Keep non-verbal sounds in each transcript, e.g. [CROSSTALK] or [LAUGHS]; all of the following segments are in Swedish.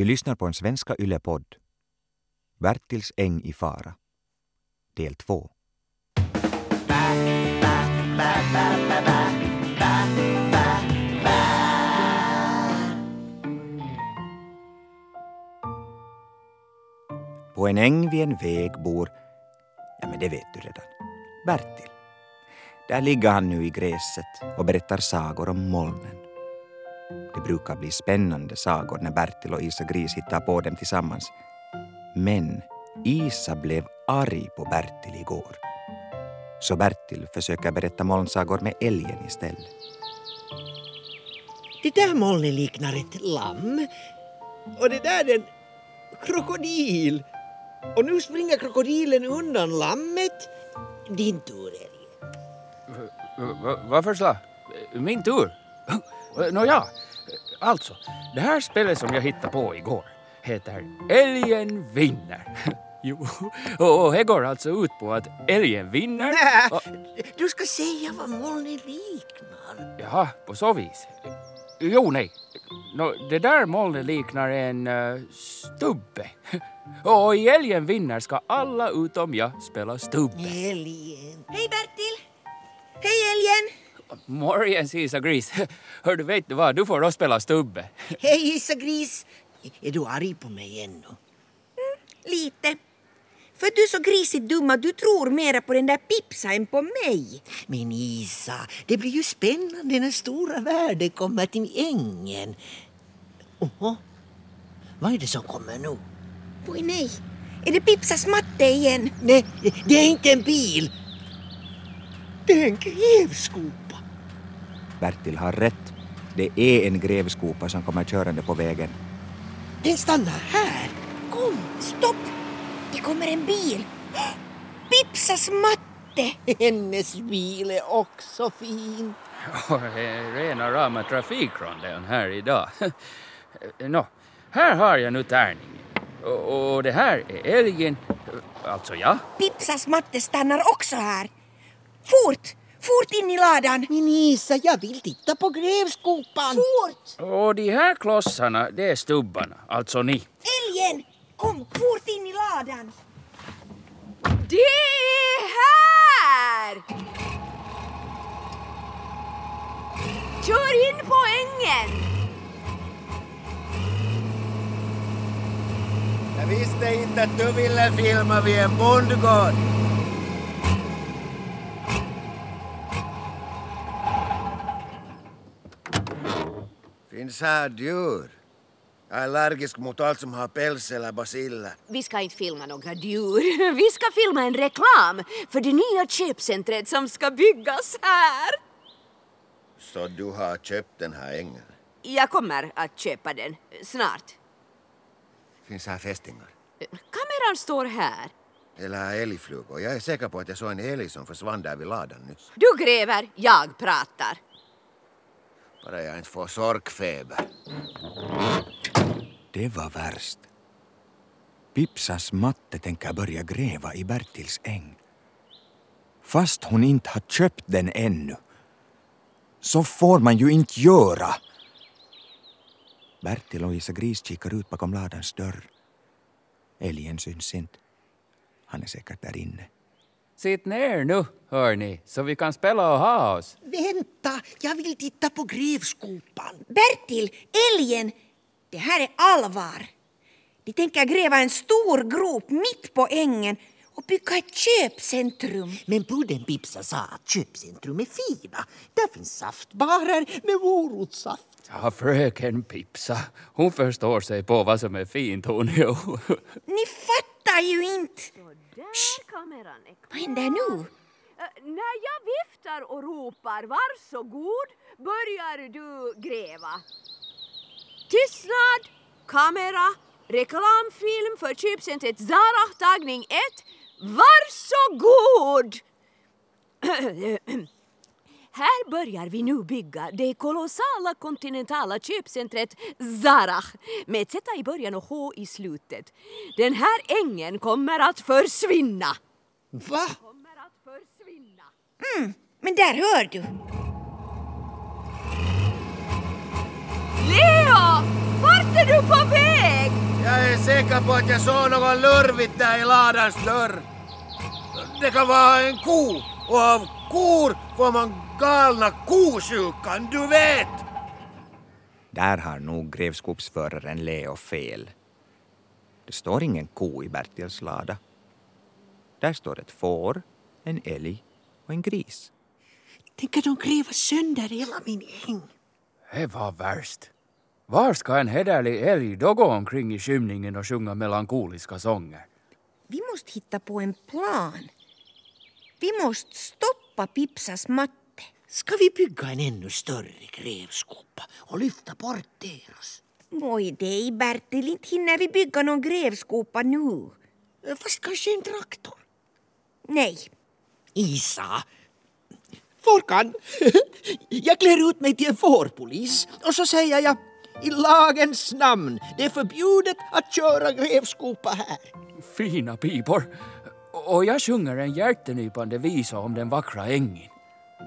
Du lyssnar på en svenska yllepodd. Bertils äng i fara. Del 2. På en äng vid en väg bor, ja men det vet du redan, Bertil. Där ligger han nu i gräset och berättar sagor om molnen. Det brukar bli spännande sagor när Bertil och Isa Gris hittar på dem tillsammans. Men Isa blev arg på Bertil igår. Så Bertil försöker berätta molnsagor med älgen istället. Det där molnet liknar ett lamm. Och det där är en krokodil. Och nu springer krokodilen undan lammet. Din tur, älgen. Va- Varför slag? Min tur? Nåja, alltså. Det här spelet som jag hittade på igår heter Älgen vinner. [LAUGHS] Jo, och det går alltså ut på att älgen vinner. [LAUGHS] och- du ska säga vad molnet liknar. Jaha, på så vis. Jo, nej. Nå, det där molnet liknar en uh, stubbe. [LAUGHS] Och i älgen vinner ska alla utom jag spela stubbe. Älgen. Hej Bertil! Hej älgen! Morgens Isa Gris. [LAUGHS] Hör du, vet du vad? Du får då spela stubbe. [LAUGHS] Hej Issa Gris. Är du arg på mig ännu? Lite. För du är så grisigt dum att du tror mera på den där Pipsa än på mig. Men Isa, det blir ju spännande när stora världen kommer till ängen. Oho, vad är det som kommer nu? Oj nej, är det Pipsas matte igen? Nej, det är inte en bil. Det är en grävskopa. Bertil har rätt. Det är en grävskopa som kommer körande på vägen. Den stannar här. Kom, stopp! Det kommer en bil. Pipsas matte! Hennes bil är också fin. Rena rama trafikronden här idag. [LAUGHS] Nå, här har jag nu tärningen. Och, och det här är älgen, alltså ja. Pipsas matte stannar också här. Fort! Fort in i ladan! Men Isa, jag vill titta på grävskopan. Fort! Och de här klossarna, det är stubbarna, alltså ni. Älgen! Kom, fort in i ladan! Det är här! Kör in på ängen! Jag visste inte att du ville filma vid en bondgård. Finns här djur? Jag är allergisk mot allt som har päls eller basiller. Vi ska inte filma några djur. [LAUGHS] Vi ska filma en reklam för det nya köpcentret som ska byggas här. Så du har köpt den här ängen? Jag kommer att köpa den snart. Finns här fästingar? Kameran står här. Eller älgflugor? Jag är säker på att jag såg en älg som försvann där vid ladan nyss. Du gräver, jag pratar. Bara jag inte får sorkfeber. Det var värst. Pipsas matte tänker börja gräva i Bertils äng. Fast hon inte har köpt den ännu. Så får man ju inte göra. Bertil och Isa Gris kikar ut bakom ladans dörr. Älgen syns inte. Han är säkert där inne. Sitt ner nu, hörni, så vi kan spela och ha oss. Vänta, jag vill titta på grävskopan. Bertil, älgen! Det här är allvar. De tänker gräva en stor grop mitt på ängen och bygga ett köpcentrum. Men bruden Pipsa sa att köpcentrum är fina. Där finns saftbarer med morotssaft. Ja, fröken Pipsa, hon förstår sig på vad som är fint hon. Ni fattar ju inte. Där kameran är Vad händer nu? Eh, När jag viftar och ropar varsågod börjar du gräva. Tystnad! Kamera! Reklamfilm för köpcentret Zara tagning 1. Varsågod! [CLEARS THROAT] Här börjar vi nu bygga det kolossala kontinentala köpcentret Zara med Z i början och H i slutet. Den här ängen kommer att försvinna. Va? Kommer att försvinna. Men där hör du. Leo! Vart är du på väg? är säker på att jag såg något lurvigt där i ladans dörr. Det kan vara en ko och av kor får man galna kosjukan, du vet! Där har nog grävskopsföraren Leo fel. Det står ingen ko i Bertils lada. Där står ett får, en älg och en gris. Tänker de gräva sönder hela min äng? Det var värst. Var ska en hederlig älg då gå omkring i skymningen och sjunga melankoliska sånger? Vi måste hitta på en plan. Vi måste stoppa Pipsas matte. Ska vi bygga en ännu större grävskopa och lyfta bort deras? Oj, dig Bertil, inte hinner vi bygga någon grävskopa nu. Fast kanske en traktor? Nej, Isa! Fårkan! [LAUGHS] jag klär ut mig till en fårpolis och så säger jag i lagens namn, det är förbjudet att köra grävskopa här. Fina pipor. Och jag sjunger en hjärtenypande visa om den vackra ängen.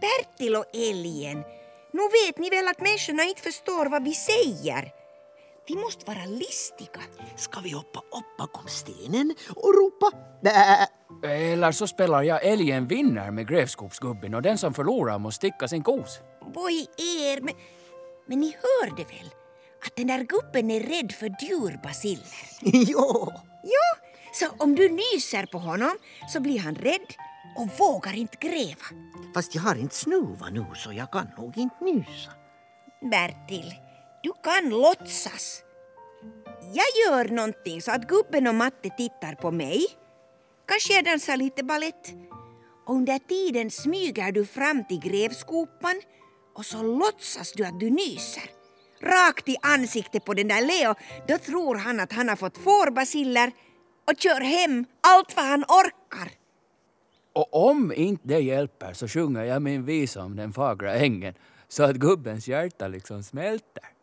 Bertil och älgen. Nu vet ni väl att människorna inte förstår vad vi säger. Vi måste vara listiga. Ska vi hoppa upp bakom stenen och ropa bä? Eller så spelar jag älgen vinner med grävskopsgubben och den som förlorar måste sticka sin kos. Voi er, men, men ni hörde väl att den där gubben är rädd för djurbaciller? jo, [LAUGHS] Jo, så om du nyser på honom så blir han rädd och vågar inte gräva. fast jag har inte snuva nu så jag kan nog inte nysa. Bertil, du kan låtsas. Jag gör någonting så att gubben och matte tittar på mig. Kanske jag dansar lite ballett. Och under tiden smyger du fram till grävskopan och så låtsas du att du nyser. Rakt i ansiktet på den där Leo, då tror han att han har fått fårbaciller och kör hem allt vad han orkar. Och om inte det hjälper så sjunger jag min visa om den fagra ängen så att gubbens hjärta liksom smälter.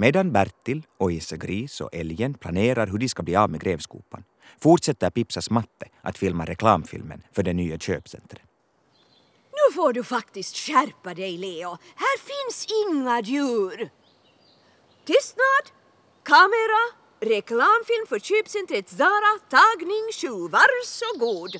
Medan Bertil och Isse Gris och älgen planerar hur de ska bli av med grävskopan fortsätter Pipsas matte att filma reklamfilmen för det nya köpcentret. Nu får du faktiskt skärpa dig, Leo. Här finns inga djur. Tystnad! Kamera! Reklamfilm för köpcentret Zara, tagning 7. Varsågod!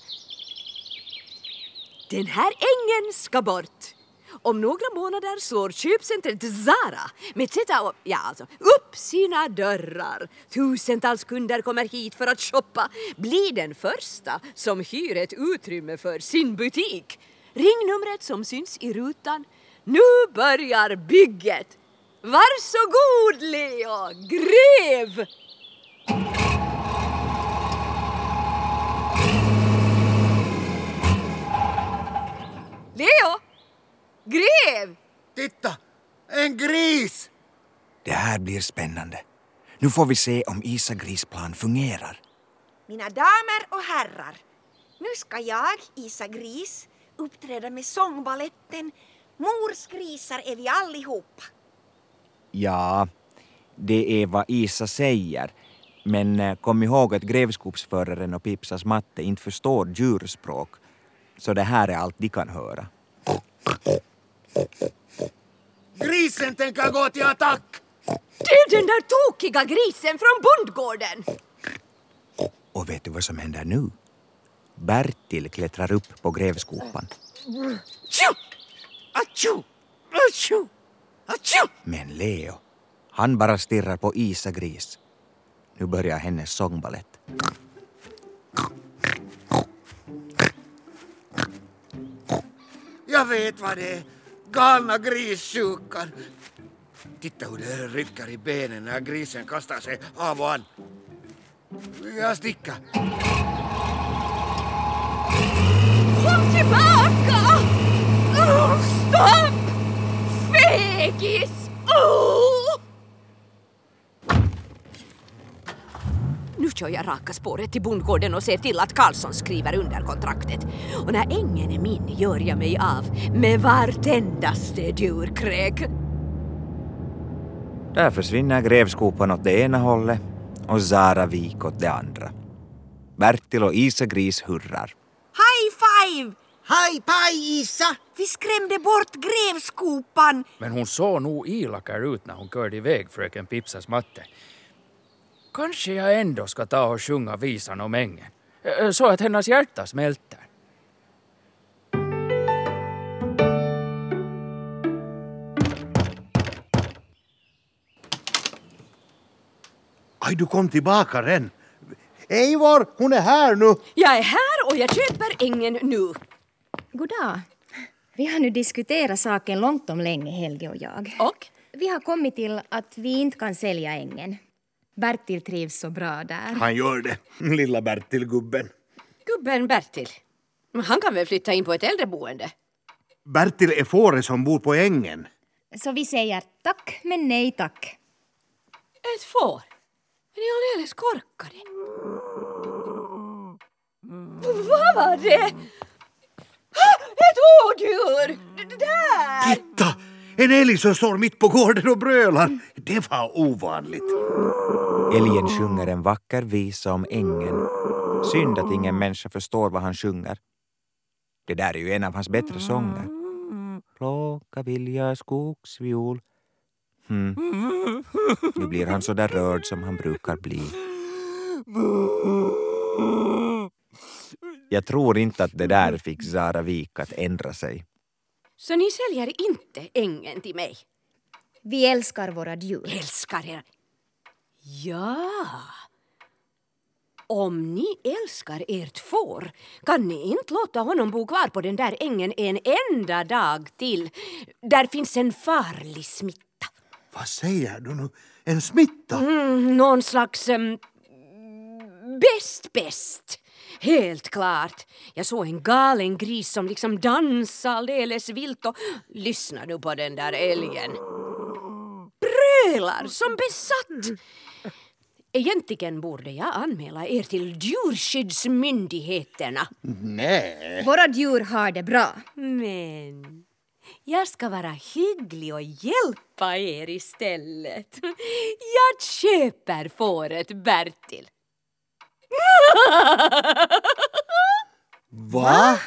Den här ängen ska bort. Om några månader slår köpcentret Zara med att sätta upp, ja, alltså, upp sina dörrar. Tusentals kunder kommer hit för att shoppa. Bli den första som hyr ett utrymme för sin butik. Ringnumret som syns i rutan. Nu börjar bygget! Varsågod Leo, gräv! Leo! Gräv! Titta! En gris! Det här blir spännande. Nu får vi se om Isa Gris plan fungerar. Mina damer och herrar, nu ska jag, Isa Gris, uppträda med sångbaletten Mors grisar är vi allihopa. Ja, det är vad Isa säger. Men eh, kom ihåg att grävskopsföraren och Pipsas matte inte förstår djurspråk. Så det här är allt de kan höra. Grisen tänker gå till attack! Det är den där tokiga grisen från bondgården! Och vet du vad som händer nu? Bertil klättrar upp på grävskopan. Tjo! Atjo! Atjo! Atjo! Men Leo, han bara stirrar på Isa Gris. Nu börjar hennes sångbalett. Jag vet vad det är. Galna grissjukan. Titta hur det rycker i benen när grisen kastar sig av och an. Jag sticker. Kom tillbaka! Oh, stopp! Fegis! Oh! Kör jag raka spåret till bondgården och ser till att Karlsson skriver under kontraktet. Och när ängen är min gör jag mig av med vartendaste djurkräk. Där försvinner grävskopan åt det ena hållet och Zara Vik åt det andra. Bertil och Isa Gris hurrar. High five! Hej paj Isa! Vi skrämde bort grävskopan. Men hon såg nog elakare ut när hon körde iväg fröken Pipsas matte. Kanske jag ändå ska ta och sjunga visan om ängen. Eh, Så att hennes hjärta smälter. Aj, du kom tillbaka redan. Eivor, hon är här nu. Jag är här och jag köper ängen nu. Goddag. Vi har nu diskuterat saken långt om länge, Helge och jag. Och? Vi har kommit till att vi inte kan sälja ängen. Bertil trivs så bra där. Han gör det, [LAUGHS] lilla Bertil-gubben. Gubben Bertil. Han kan väl flytta in på ett äldreboende? Bertil är fåret som bor på ängen. Så vi säger tack, men nej tack. Ett får? Är ni alldeles korkade? Vad var det? Ah, Ett odjur! D- Där! Titta! En älg som står mitt på gården och brölar. Det var ovanligt. Älgen sjunger en vacker visa om ängen. Synd att ingen människa förstår vad han sjunger. Det där är ju en av hans bättre sånger. Plocka vilja skogsviol. Hmm. Nu blir han så där rörd som han brukar bli. Jag tror inte att det där fick Zara Wik att ändra sig. Så ni säljer inte ängen till mig? Vi älskar våra djur. Älskar er? Ja. Om ni älskar ert får kan ni inte låta honom bo kvar på den där ängen en enda dag till. Där finns en farlig smitta. Vad säger du nu? En smitta? Mm, någon slags... Um, bäst, bäst. Helt klart. Jag såg en galen gris som liksom dansade alldeles vilt och lyssna nu på den där älgen. Brölar som besatt. Egentligen borde jag anmäla er till djurskyddsmyndigheterna. Nej. Våra djur har det bra. Men jag ska vara hygglig och hjälpa er istället. Jag köper fåret Bertil. Va?